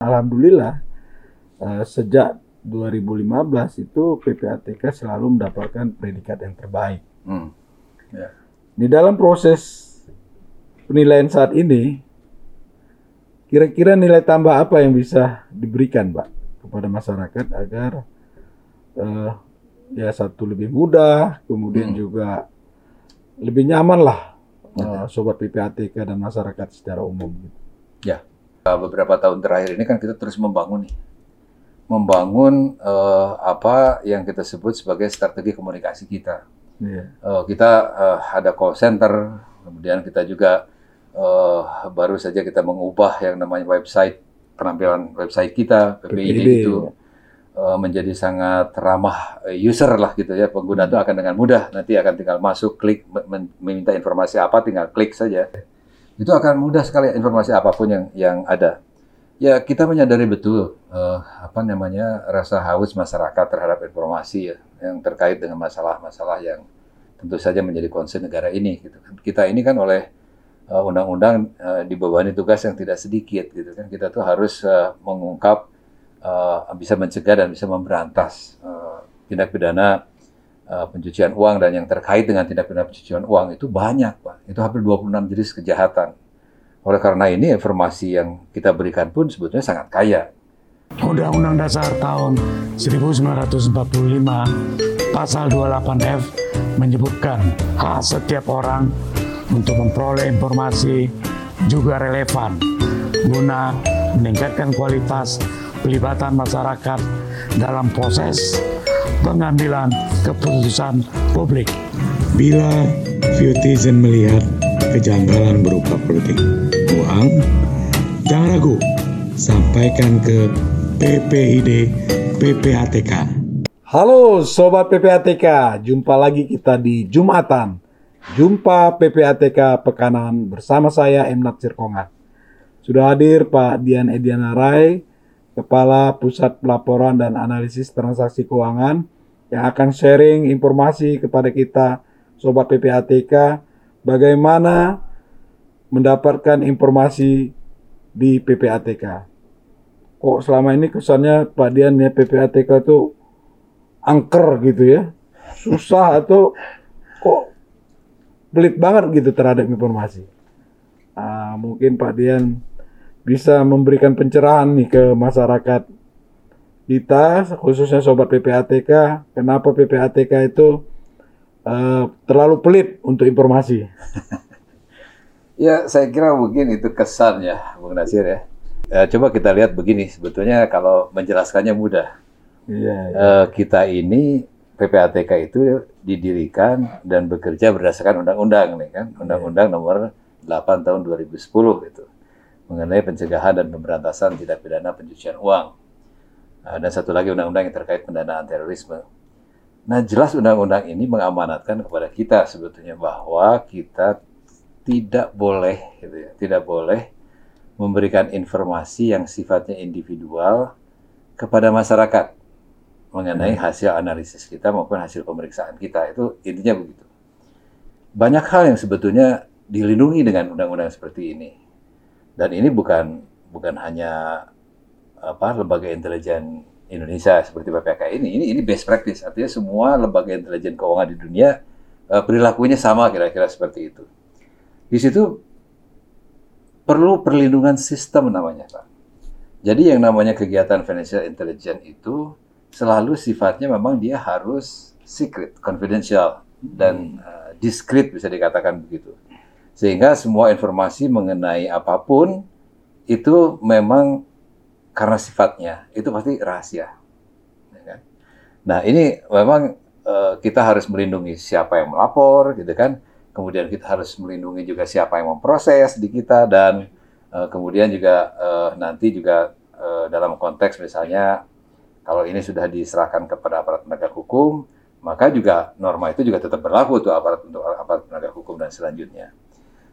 Alhamdulillah uh, sejak 2015 itu PPATK selalu mendapatkan predikat yang terbaik. Hmm. Ya. Di dalam proses penilaian saat ini, kira-kira nilai tambah apa yang bisa diberikan, Pak, kepada masyarakat agar uh, ya satu lebih mudah, kemudian hmm. juga lebih nyaman lah uh, sobat PPATK dan masyarakat secara umum. Ya, beberapa tahun terakhir ini kan kita terus membangun nih. Membangun uh, apa yang kita sebut sebagai strategi komunikasi kita. Yeah. Uh, kita uh, ada call center, kemudian kita juga uh, baru saja kita mengubah yang namanya website penampilan website kita PPID, itu uh, menjadi sangat ramah user lah gitu ya. Pengguna itu akan dengan mudah nanti akan tinggal masuk klik meminta informasi apa tinggal klik saja itu akan mudah sekali informasi apa pun yang yang ada Ya, kita menyadari betul uh, apa namanya rasa haus masyarakat terhadap informasi ya yang terkait dengan masalah-masalah yang tentu saja menjadi concern negara ini gitu kan. Kita ini kan oleh uh, undang-undang uh, dibebani tugas yang tidak sedikit gitu kan. Kita tuh harus uh, mengungkap uh, bisa mencegah dan bisa memberantas uh, tindak pidana uh, pencucian uang dan yang terkait dengan tindak pidana pencucian uang itu banyak, Pak. Itu hampir 26 jenis kejahatan oleh karena ini informasi yang kita berikan pun sebetulnya sangat kaya. Undang-Undang Dasar tahun 1945 pasal 28F menyebutkan hak setiap orang untuk memperoleh informasi juga relevan guna meningkatkan kualitas pelibatan masyarakat dalam proses pengambilan keputusan publik. Bila Citizen melihat kejanggalan berupa politik uang, jangan ragu, sampaikan ke PPID PPATK. Halo Sobat PPATK, jumpa lagi kita di Jumatan. Jumpa PPATK Pekanan bersama saya M. Natsir Kongat. Sudah hadir Pak Dian Ediana Rai, Kepala Pusat Pelaporan dan Analisis Transaksi Keuangan yang akan sharing informasi kepada kita Sobat PPATK bagaimana mendapatkan informasi di PPATK. Kok selama ini kesannya Pak Dian ya PPATK itu angker gitu ya, susah atau kok pelit banget gitu terhadap informasi. Nah, mungkin Pak Dian bisa memberikan pencerahan nih ke masyarakat kita, khususnya sobat PPATK, kenapa PPATK itu uh, terlalu pelit untuk informasi. ya, saya kira mungkin itu kesan ya, Bung Nasir ya. Uh, coba kita lihat begini, sebetulnya kalau menjelaskannya mudah. Iya, iya. Uh, kita ini PPATK itu didirikan dan bekerja berdasarkan undang-undang nih kan, undang-undang nomor 8 tahun 2010 itu mengenai pencegahan dan pemberantasan tindak pidana pencucian uang. Uh, dan satu lagi undang-undang yang terkait pendanaan terorisme. Nah, jelas undang-undang ini mengamanatkan kepada kita sebetulnya bahwa kita tidak boleh, gitu ya, tidak boleh memberikan informasi yang sifatnya individual kepada masyarakat mengenai hmm. hasil analisis kita maupun hasil pemeriksaan kita. Itu intinya begitu. Banyak hal yang sebetulnya dilindungi dengan undang-undang seperti ini. Dan ini bukan bukan hanya apa lembaga intelijen Indonesia seperti BPK ini, ini ini best practice. Artinya semua lembaga intelijen keuangan di dunia uh, perilakunya sama kira-kira seperti itu. Di situ perlu perlindungan sistem namanya, Pak. Jadi yang namanya kegiatan financial intelligence itu selalu sifatnya memang dia harus secret, confidential dan uh, discreet bisa dikatakan begitu. Sehingga semua informasi mengenai apa pun itu memang karena sifatnya itu pasti rahasia. Ya kan? Nah ini memang uh, kita harus melindungi siapa yang melapor, gitu kan. Kemudian kita harus melindungi juga siapa yang memproses di kita dan uh, kemudian juga uh, nanti juga dalam konteks misalnya kalau ini sudah diserahkan kepada aparat penegak hukum, maka juga norma itu juga tetap berlaku untuk aparat untuk aparat penegak hukum dan selanjutnya.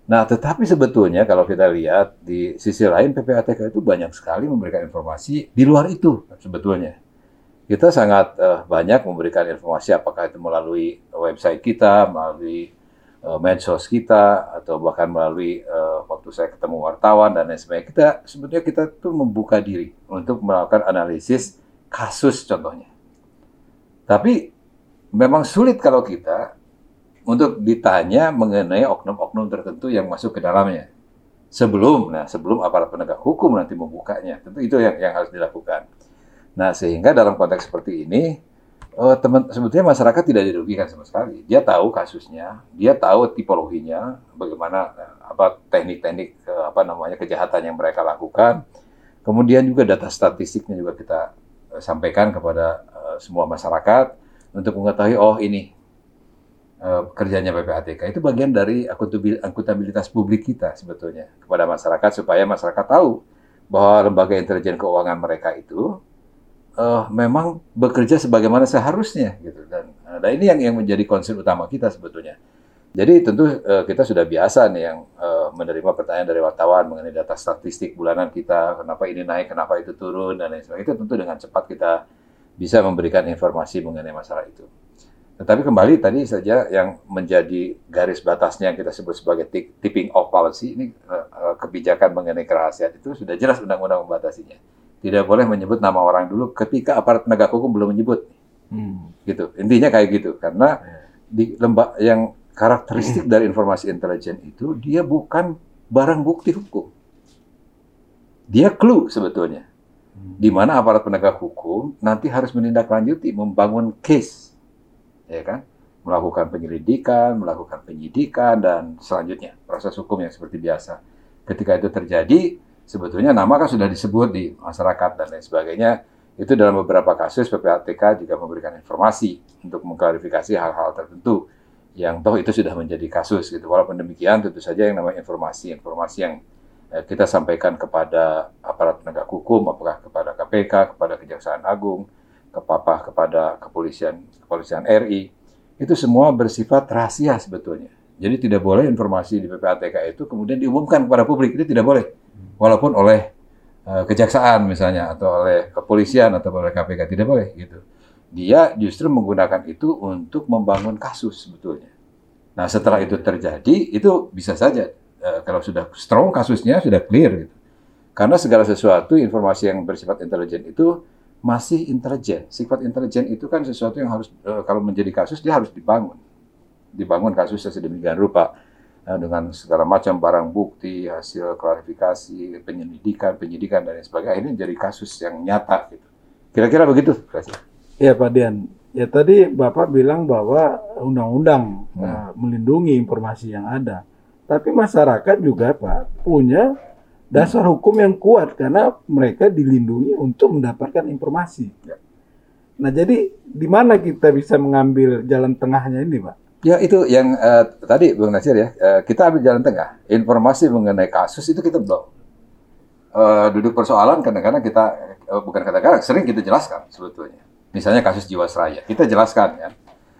Nah, tetapi sebetulnya kalau kita lihat di sisi lain PPATK itu banyak sekali memberikan informasi di luar itu sebetulnya. Kita sangat uh, banyak memberikan informasi apakah itu melalui website kita, melalui uh, medsos kita atau bahkan melalui uh, waktu saya ketemu wartawan dan lain sebagainya kita sebetulnya kita tuh membuka diri untuk melakukan analisis kasus contohnya tapi memang sulit kalau kita untuk ditanya mengenai oknum-oknum tertentu yang masuk ke dalamnya sebelum nah sebelum aparat penegak hukum nanti membukanya tentu itu yang yang harus dilakukan nah sehingga dalam konteks seperti ini uh, teman sebetulnya masyarakat tidak dirugikan sama sekali. Dia tahu kasusnya, dia tahu tipologinya, bagaimana uh, apa teknik-teknik uh, apa namanya kejahatan yang mereka lakukan. Kemudian juga data statistiknya juga kita uh, sampaikan kepada uh, semua masyarakat untuk mengetahui oh ini uh, kerjanya PPATK itu bagian dari akuntabilitas publik kita sebetulnya kepada masyarakat supaya masyarakat tahu bahwa lembaga intelijen keuangan mereka itu uh, memang bekerja sebagaimana seharusnya gitu dan nah ini yang yang menjadi concern utama kita sebetulnya. Jadi tentu uh, kita sudah biasa nih yang uh, menerima pertanyaan dari wartawan mengenai data statistik bulanan kita, kenapa ini naik, kenapa itu turun dan lain sebagainya. Itu tentu dengan cepat kita bisa memberikan informasi mengenai masalah itu. Tetapi kembali tadi saja yang menjadi garis batasnya yang kita sebut sebagai tipping off policy ini uh, kebijakan mengenai kerahasiaan itu sudah jelas undang-undang membatasinya tidak boleh menyebut nama orang dulu ketika aparat penegak hukum belum menyebut. Hmm. Gitu. Intinya kayak gitu karena di lembak yang karakteristik dari informasi intelijen itu dia bukan barang bukti hukum. Dia clue sebetulnya. Hmm. Di mana aparat penegak hukum nanti harus menindaklanjuti, membangun case. Ya kan? Melakukan penyelidikan, melakukan penyidikan dan selanjutnya proses hukum yang seperti biasa. Ketika itu terjadi, sebetulnya nama kan sudah disebut di masyarakat dan lain sebagainya. Itu dalam beberapa kasus PPATK juga memberikan informasi untuk mengklarifikasi hal-hal tertentu yang toh itu sudah menjadi kasus gitu. Walaupun demikian tentu saja yang namanya informasi-informasi yang eh, kita sampaikan kepada aparat penegak hukum, apakah kepada KPK, kepada Kejaksaan Agung, kepapah kepada kepolisian kepolisian RI, itu semua bersifat rahasia sebetulnya. Jadi tidak boleh informasi di PPATK itu kemudian diumumkan kepada publik, itu tidak boleh walaupun oleh uh, kejaksaan misalnya atau oleh kepolisian atau oleh KPK tidak boleh gitu. Dia justru menggunakan itu untuk membangun kasus sebetulnya. Nah setelah itu terjadi itu bisa saja uh, kalau sudah strong kasusnya sudah clear gitu. Karena segala sesuatu informasi yang bersifat intelijen itu masih intelijen. Sifat intelijen itu kan sesuatu yang harus uh, kalau menjadi kasus dia harus dibangun. Dibangun kasusnya sedemikian rupa ya, dengan segala macam barang bukti, hasil klarifikasi, penyelidikan, penyidikan dan lain sebagainya. Ini jadi kasus yang nyata. Gitu. Kira-kira begitu, Iya Pak Dian. Ya tadi Bapak bilang bahwa undang-undang hmm. uh, melindungi informasi yang ada. Tapi masyarakat juga Pak punya dasar hukum yang kuat karena mereka dilindungi untuk mendapatkan informasi. Ya. Nah jadi di mana kita bisa mengambil jalan tengahnya ini Pak? Ya itu yang uh, tadi Bung Nasir ya, uh, kita ambil jalan tengah. Informasi mengenai kasus itu kita belum Uh, duduk persoalan kadang-kadang kita, uh, bukan kadang-kadang, sering kita jelaskan sebetulnya. Misalnya kasus Jiwasraya, kita jelaskan ya.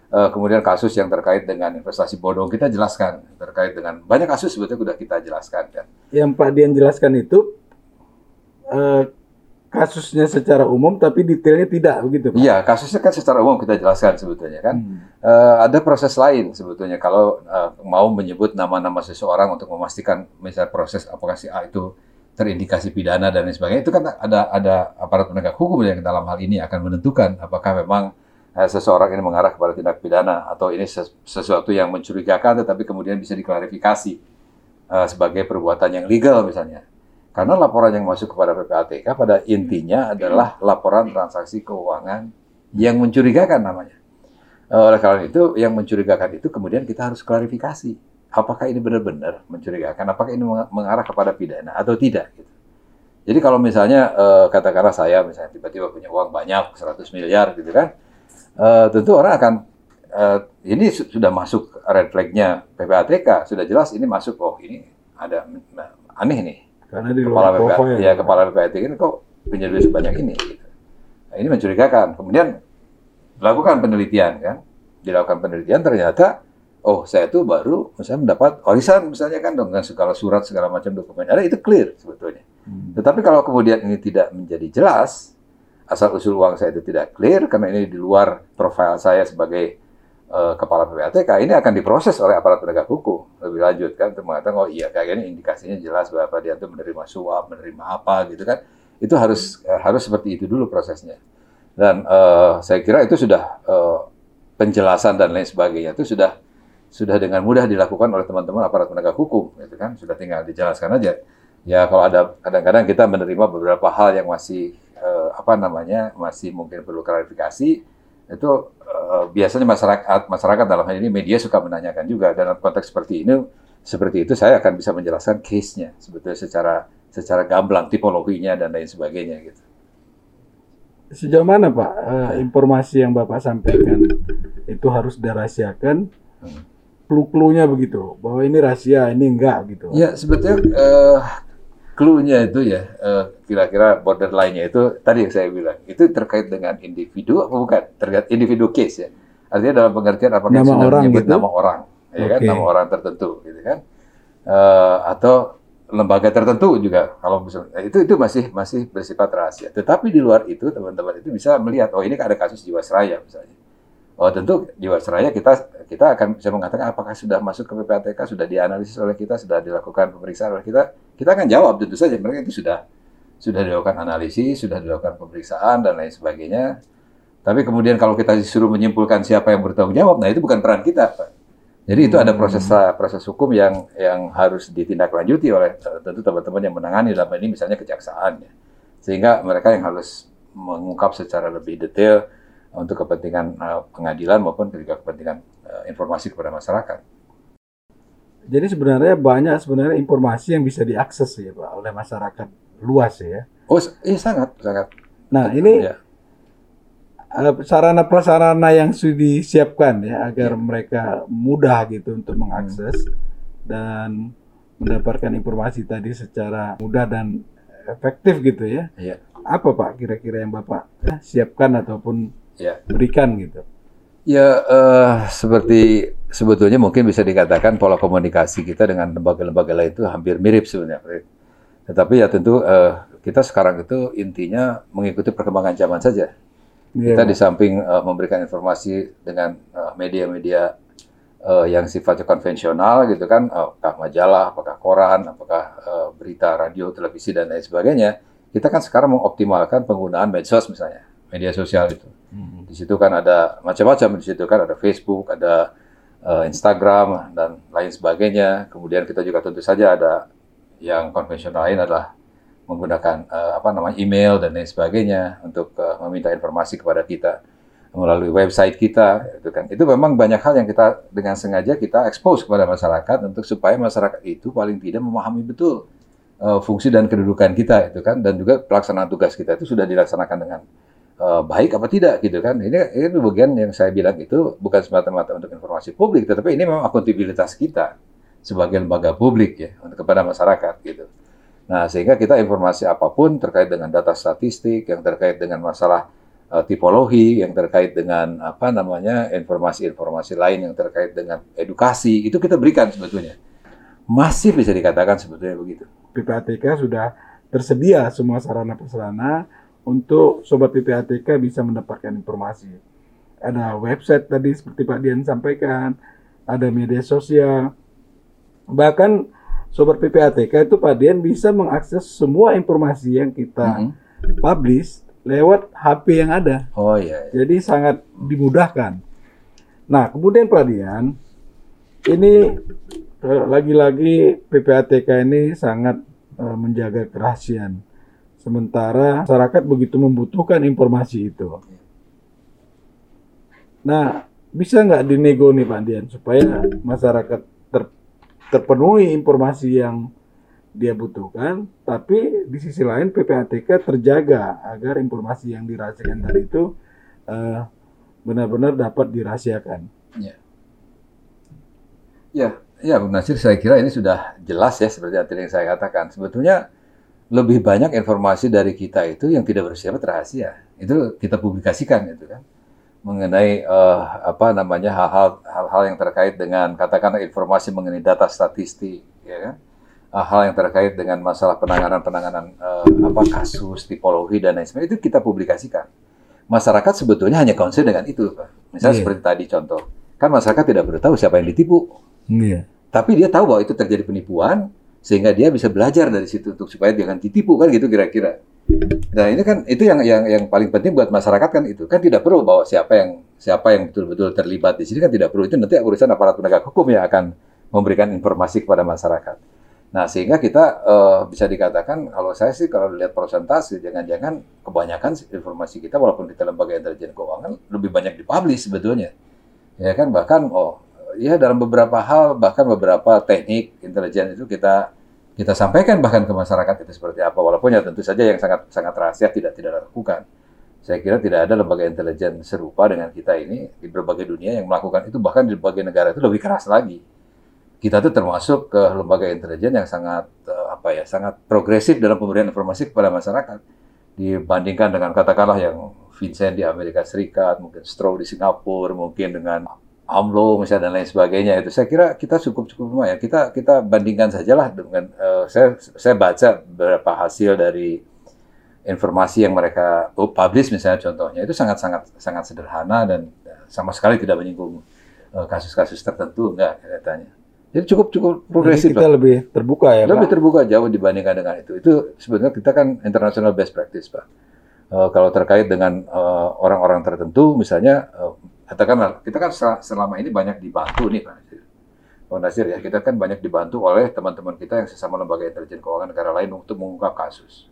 Uh, kemudian kasus yang terkait dengan investasi bodong, kita jelaskan. Terkait dengan banyak kasus sebetulnya sudah kita jelaskan kan. Yang Pak Dian jelaskan itu, uh, kasusnya secara umum tapi detailnya tidak begitu Pak? Iya, kasusnya kan secara umum kita jelaskan sebetulnya kan. Hmm. Uh, ada proses lain sebetulnya kalau uh, mau menyebut nama-nama seseorang untuk memastikan misal proses apakah si A itu terindikasi pidana dan lain sebagainya itu kan ada ada aparat penegak hukum yang dalam hal ini akan menentukan apakah memang seseorang ini mengarah kepada tindak pidana atau ini sesuatu yang mencurigakan tetapi kemudian bisa diklarifikasi uh, sebagai perbuatan yang legal misalnya. Karena laporan yang masuk kepada PPATK pada intinya adalah laporan transaksi keuangan yang mencurigakan namanya. Eh, oleh karena itu, yang mencurigakan itu kemudian kita harus klarifikasi. Apakah ini benar-benar mencurigakan? Apakah ini mengarah kepada pidana atau tidak? Gitu. Jadi kalau misalnya eh, katakanlah saya misalnya tiba-tiba punya uang banyak 100 miliar gitu kan, eh, tentu orang akan ini sudah masuk red flagnya PPATK, sudah jelas ini masuk oh ini ada aneh nih karena di luar kepala profil. Ya, kepala BPAT ini kok punya duit sebanyak ini. Gitu. Nah, ini mencurigakan. Kemudian dilakukan penelitian kan. Dilakukan penelitian ternyata oh saya itu baru misalnya mendapat warisan misalnya kan dengan segala surat segala macam dokumen ada itu clear sebetulnya. Hmm. Tetapi kalau kemudian ini tidak menjadi jelas asal usul uang saya itu tidak clear karena ini di luar profil saya sebagai uh, kepala PPATK ini akan diproses oleh aparat penegak hukum. Lebih lanjut kan untuk mengatakan oh iya kayaknya indikasinya jelas bahwa dia itu menerima suap menerima apa gitu kan. Itu harus uh, harus seperti itu dulu prosesnya. Dan uh, saya kira itu sudah uh, penjelasan dan lain sebagainya itu sudah sudah dengan mudah dilakukan oleh teman-teman aparat penegak hukum gitu kan. Sudah tinggal dijelaskan aja. Ya kalau ada kadang-kadang kita menerima beberapa hal yang masih uh, apa namanya masih mungkin perlu klarifikasi itu uh, biasanya masyarakat masyarakat dalam hal ini media suka menanyakan juga dalam konteks seperti ini seperti itu saya akan bisa menjelaskan case-nya sebetulnya secara secara gamblang tipologinya dan lain sebagainya gitu. Sejauh mana Pak uh, informasi yang Bapak sampaikan itu harus dirahasiakan? Hmm. Clue-cluenya begitu bahwa ini rahasia, ini enggak gitu. Ya sebetulnya uh, clue-nya itu ya uh, kira-kira borderline-nya itu tadi yang saya bilang itu terkait dengan individu apa bukan? Terkait individu case ya. Artinya dalam pengertian apakah nama sudah orang menyebut gitu? nama orang ya kan? Nama orang tertentu gitu kan? Uh, atau lembaga tertentu juga kalau misalnya itu itu masih masih bersifat rahasia. Tetapi di luar itu teman-teman itu bisa melihat oh ini ada kasus jiwasraya misalnya Oh tentu Jiwasraya kita kita akan bisa mengatakan apakah sudah masuk ke PPATK, sudah dianalisis oleh kita, sudah dilakukan pemeriksaan oleh kita. Kita akan jawab tentu saja mereka itu sudah sudah dilakukan analisis, sudah dilakukan pemeriksaan dan lain sebagainya. Tapi kemudian kalau kita disuruh menyimpulkan siapa yang bertanggung jawab, nah itu bukan peran kita, Pak. Jadi itu ada proses proses hukum yang yang harus ditindaklanjuti oleh tentu teman-teman yang menangani dalam ini misalnya kejaksaan ya. Sehingga mereka yang harus mengungkap secara lebih detail untuk kepentingan uh, pengadilan maupun juga kepentingan uh, informasi kepada masyarakat. Jadi sebenarnya banyak sebenarnya informasi yang bisa diakses ya Pak oleh masyarakat luas ya. Oh iya sangat sangat. Nah ini ya. sarana prasarana yang sudah disiapkan ya agar ya. mereka mudah gitu untuk mengakses hmm. dan mendapatkan informasi tadi secara mudah dan efektif gitu ya. ya. Apa Pak kira-kira yang Bapak siapkan ataupun ya. berikan gitu? Ya uh, seperti sebetulnya mungkin bisa dikatakan pola komunikasi kita dengan lembaga-lembaga lain itu hampir mirip sebenarnya. Tetapi ya tentu uh, kita sekarang itu intinya mengikuti perkembangan zaman saja. Yeah. Kita di samping uh, memberikan informasi dengan media-media uh, uh, yang sifatnya konvensional gitu kan, apakah majalah, apakah koran, apakah uh, berita, radio, televisi dan lain sebagainya, kita kan sekarang mengoptimalkan penggunaan medsos misalnya, media sosial itu. Hmm. Di situ kan ada macam-macam. Di situ kan ada Facebook, ada uh, Instagram dan lain sebagainya. Kemudian kita juga tentu saja ada yang konvensional lain adalah menggunakan uh, apa namanya email dan lain sebagainya untuk uh, meminta informasi kepada kita melalui website kita itu kan itu memang banyak hal yang kita dengan sengaja kita expose kepada masyarakat untuk supaya masyarakat itu paling tidak memahami betul uh, fungsi dan kedudukan kita itu kan dan juga pelaksanaan tugas kita itu sudah dilaksanakan dengan uh, baik apa tidak gitu kan. Ini ini bagian yang saya bilang itu bukan semata-mata untuk informasi publik, tetapi ini memang akuntabilitas kita sebagai lembaga publik ya untuk kepada masyarakat gitu. Nah, sehingga kita informasi apa pun terkait dengan data statistik yang terkait dengan masalah uh, tipologi, yang terkait dengan apa namanya informasi-informasi lain yang terkait dengan edukasi, itu kita berikan sebetulnya. Masih bisa dikatakan sebetulnya begitu. PPATK sudah tersedia semua sarana prasarana untuk sobat PPATK bisa mendapatkan informasi. Ada website tadi seperti Pak Dian sampaikan, ada media sosial. Bahkan sobat PPATK itu Pak Dian bisa mengakses semua informasi yang kita mm -hmm. publish lewat HP yang ada. Oh iya, iya. Jadi sangat dimudahkan. Nah, kemudian Pak Dian, ini eh, lagi-lagi PPATK ini sangat uh, menjaga kerahasiaan Sementara masyarakat begitu membutuhkan informasi itu. Nah, bisa nggak dinego nih Pak Dian supaya masyarakat ter, terpenuhi informasi yang dia butuhkan, tapi di sisi lain PPATK terjaga agar informasi yang dirahasiakan tadi itu benar benar-benar dapat dirahasiakan. Ya. Ya, ya Bu Nasir, saya kira ini sudah jelas ya seperti yang saya katakan. Sebetulnya lebih banyak informasi dari kita itu yang tidak bersifat rahasia. Itu kita publikasikan itu kan. Mengenai uh, apa namanya hal-hal hal-hal yang terkait dengan katakanlah informasi mengenai data statistik ya kan. Hal yang terkait dengan masalah penanganan-penanganan uh, apa kasus, tipologi dan lain sebagainya itu kita publikasikan. Masyarakat sebetulnya hanya konsen dengan itu, Pak. Misalnya yeah. seperti tadi contoh kan masyarakat tidak perlu tahu siapa yang ditipu. Iya. Tapi dia tahu bahwa itu terjadi penipuan, sehingga dia bisa belajar dari situ untuk supaya jangan ditipu kan gitu kira-kira. Nah ini kan itu yang yang yang paling penting buat masyarakat kan itu kan tidak perlu bahwa siapa yang siapa yang betul-betul terlibat di sini kan tidak perlu itu nanti urusan aparat penegak hukum yang akan memberikan informasi kepada masyarakat. Nah sehingga kita uh, bisa dikatakan kalau saya sih kalau lihat persentase jangan-jangan kebanyakan informasi kita walaupun kita lembaga intelijen keuangan lebih banyak dipublish sebetulnya ya kan bahkan oh ya dalam beberapa hal bahkan beberapa teknik intelijen itu kita kita sampaikan bahkan ke masyarakat itu seperti apa walaupun ya tentu saja yang sangat sangat rahasia tidak tidak lakukan saya kira tidak ada lembaga intelijen serupa dengan kita ini di berbagai dunia yang melakukan itu bahkan di berbagai negara itu lebih keras lagi. Kita tuh termasuk ke lembaga intelijen yang sangat uh, apa ya sangat progresif dalam pemberian informasi kepada masyarakat. Dibandingkan dengan katakanlah yang Vincent di Amerika Serikat mungkin Stroh di Singapura mungkin dengan AMLO misalnya dan lain sebagainya itu. Saya kira kita cukup cukup lumayan kita kita bandingkan sajalah dengan uh, saya saya baca beberapa hasil dari informasi yang mereka publish misalnya contohnya. Itu sangat sangat sangat sederhana dan sama sekali tidak menyinggung eh, kasus-kasus uh, tertentu. Enggak katanya jadi cukup cukup progresif kita lah. lebih terbuka ya lebih Pak? terbuka jauh dibandingkan dengan itu. Itu sebenarnya kita kan international best practice pak. Uh, kalau terkait dengan orang-orang uh, tertentu misalnya uh, katakanlah kita kan selama ini banyak dibantu nih Pak Nasir. Pak Nasir ya, kita kan banyak dibantu oleh teman-teman kita yang sesama lembaga intelijen keuangan negara lain untuk mengungkap kasus.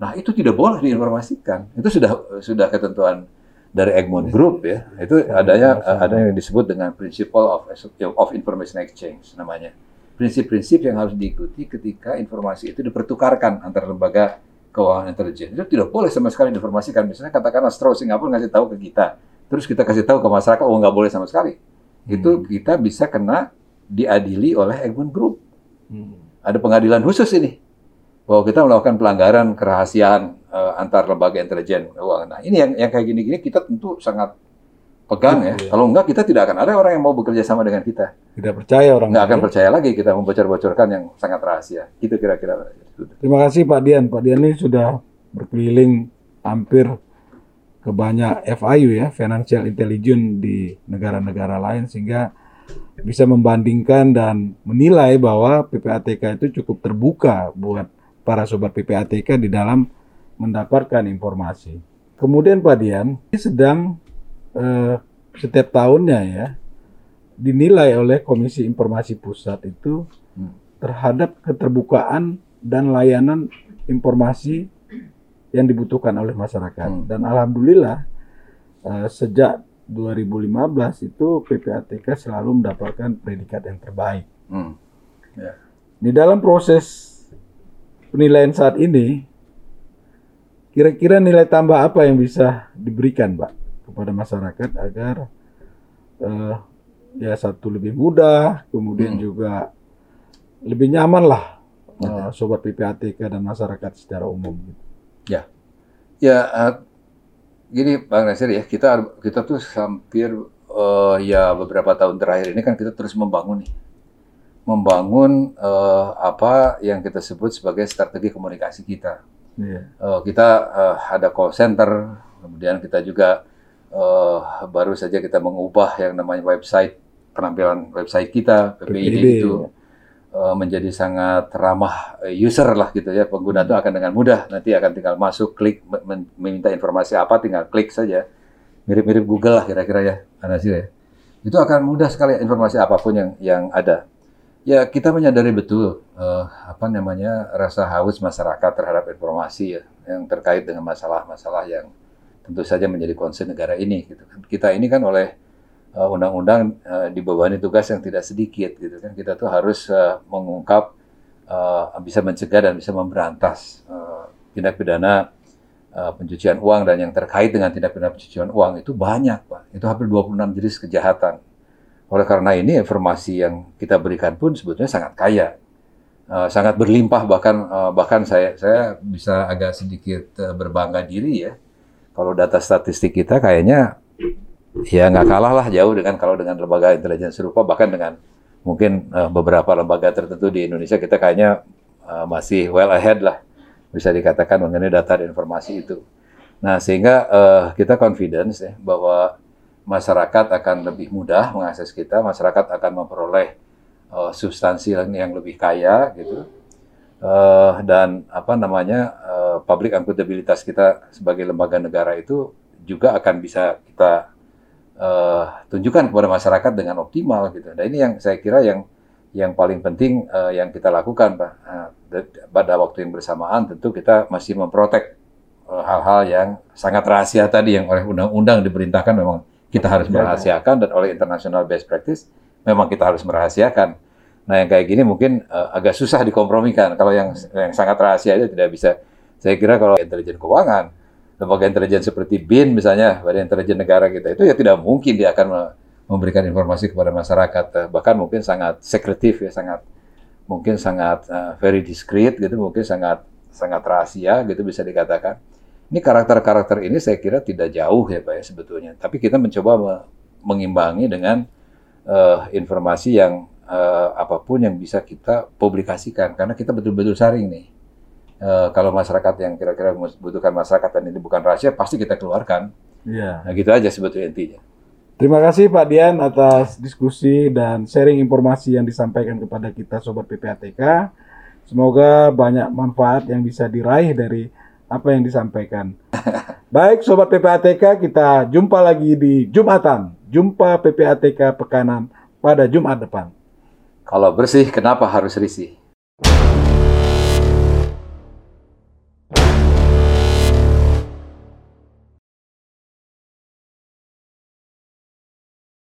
Nah itu tidak boleh diinformasikan. Itu sudah sudah ketentuan dari Egmont Group ya. Itu adanya ada yang disebut dengan Principle of of Information Exchange namanya. Prinsip-prinsip yang harus diikuti ketika informasi itu dipertukarkan antar lembaga keuangan intelijen. Itu tidak boleh sama sekali diinformasikan. Misalnya katakanlah Stroh Singapura ngasih tahu ke kita, terus kita kasih tahu ke masyarakat, oh nggak boleh sama sekali. Itu hmm. kita bisa kena diadili oleh Egmont Group. Hmm. Ada pengadilan khusus ini bahwa kita melakukan pelanggaran kerahasiaan uh, antar lembaga intelijen keuangan. Nah ini yang yang kayak gini-gini kita tentu sangat pegang ya. ya. Kalau enggak kita tidak akan ada orang yang mau bekerja sama dengan kita. Tidak percaya orang. Nggak akan percaya lagi kita membocor-bocorkan yang sangat rahasia. Itu kira-kira. Terima kasih Pak Dian. Pak Dian ini sudah berkeliling hampir ke banyak FIU ya, Financial Intelligence di negara-negara lain sehingga bisa membandingkan dan menilai bahwa PPATK itu cukup terbuka buat para sobat PPATK di dalam mendapatkan informasi. Kemudian Pak Dian ini sedang eh, setiap tahunnya ya dinilai oleh Komisi Informasi Pusat itu terhadap keterbukaan dan layanan informasi yang dibutuhkan oleh masyarakat. Hmm. Dan alhamdulillah uh, sejak 2015 itu PPATK selalu mendapatkan predikat yang terbaik. Hmm. Yeah. Di dalam proses penilaian saat ini, kira-kira nilai tambah apa yang bisa diberikan, Pak, kepada masyarakat agar uh, ya satu lebih mudah, kemudian hmm. juga lebih nyaman lah uh, sobat PPATK dan masyarakat secara umum. Gitu. Ya, ya uh, gini Bang Nasir ya kita kita tuh hampir uh, ya beberapa tahun terakhir ini kan kita terus membangun nih, membangun uh, apa yang kita sebut sebagai strategi komunikasi kita. Yeah. Uh, kita uh, ada call center, kemudian kita juga uh, baru saja kita mengubah yang namanya website penampilan website kita PPID itu. Ya menjadi sangat ramah eh, user lah gitu ya. Pengguna itu akan dengan mudah nanti akan tinggal masuk klik meminta informasi apa tinggal klik saja. Mirip-mirip Google lah kira-kira ya sih ya. Itu akan mudah sekali informasi apa pun yang yang ada. Ya kita menyadari betul uh, apa namanya rasa haus masyarakat terhadap informasi ya yang terkait dengan masalah-masalah yang tentu saja menjadi concern negara ini gitu kan. Kita ini kan oleh undang-undang uh, dibebani tugas yang tidak sedikit gitu kan. Kita tuh harus uh, mengungkap uh, bisa mencegah dan bisa memberantas uh, tindak pidana uh, pencucian uang dan yang terkait dengan tindak pidana pencucian uang itu banyak pak. Itu hampir 26 jenis kejahatan. Oleh karena ini informasi yang kita berikan pun sebetulnya sangat kaya. Uh, sangat berlimpah bahkan uh, bahkan saya saya bisa agak sedikit uh, berbangga diri ya. Kalau data statistik kita kayaknya ya nggak kalah lah jauh dengan kalau dengan lembaga intelijen serupa bahkan dengan mungkin uh, beberapa lembaga tertentu di Indonesia kita kayaknya uh, masih well ahead lah bisa dikatakan mengenai data dan informasi itu. Nah sehingga uh, kita confidence ya bahwa masyarakat akan lebih mudah mengakses kita, masyarakat akan memperoleh uh, substansi yang lebih kaya gitu. Uh, dan apa namanya uh, public akuntabilitas kita sebagai lembaga negara itu juga akan bisa kita uh, tunjukkan kepada masyarakat dengan optimal gitu. Dan ini yang saya kira yang yang paling penting uh, yang kita lakukan Pak. Uh, pada waktu yang bersamaan tentu kita masih memprotek hal-hal uh, yang sangat rahasia tadi yang oleh undang-undang diperintahkan memang kita harus merahasiakan dan oleh international best practice memang kita harus merahasiakan. Nah yang kayak gini mungkin uh, agak susah dikompromikan. Kalau yang yang sangat rahasia itu tidak bisa. Saya kira kalau intelijen keuangan, lembaga intelijen seperti BIN misalnya, Badan Intelijen Negara kita itu ya tidak mungkin dia akan memberikan informasi kepada masyarakat. Uh, bahkan mungkin sangat sekretif ya, sangat mungkin sangat uh, very discreet gitu, mungkin sangat sangat rahasia gitu bisa dikatakan. Ini karakter-karakter ini saya kira tidak jauh ya Pak ya sebetulnya. Tapi kita mencoba mengimbangi dengan uh, informasi yang uh, apa pun yang bisa kita publikasikan karena kita betul-betul saring nih. Uh, kalau masyarakat yang kira-kira membutuhkan masyarakat dan ini bukan rahasia pasti kita keluarkan. Iya. Nah gitu aja sebetulnya intinya. Terima kasih Pak Dian atas diskusi dan sharing informasi yang disampaikan kepada kita Sobat PPATK. Semoga banyak manfaat yang bisa diraih dari apa yang disampaikan. Baik Sobat PPATK, kita jumpa lagi di Jumatan. Jumpa PPATK Pekanan pada Jumat depan. Kalau bersih, kenapa harus risih?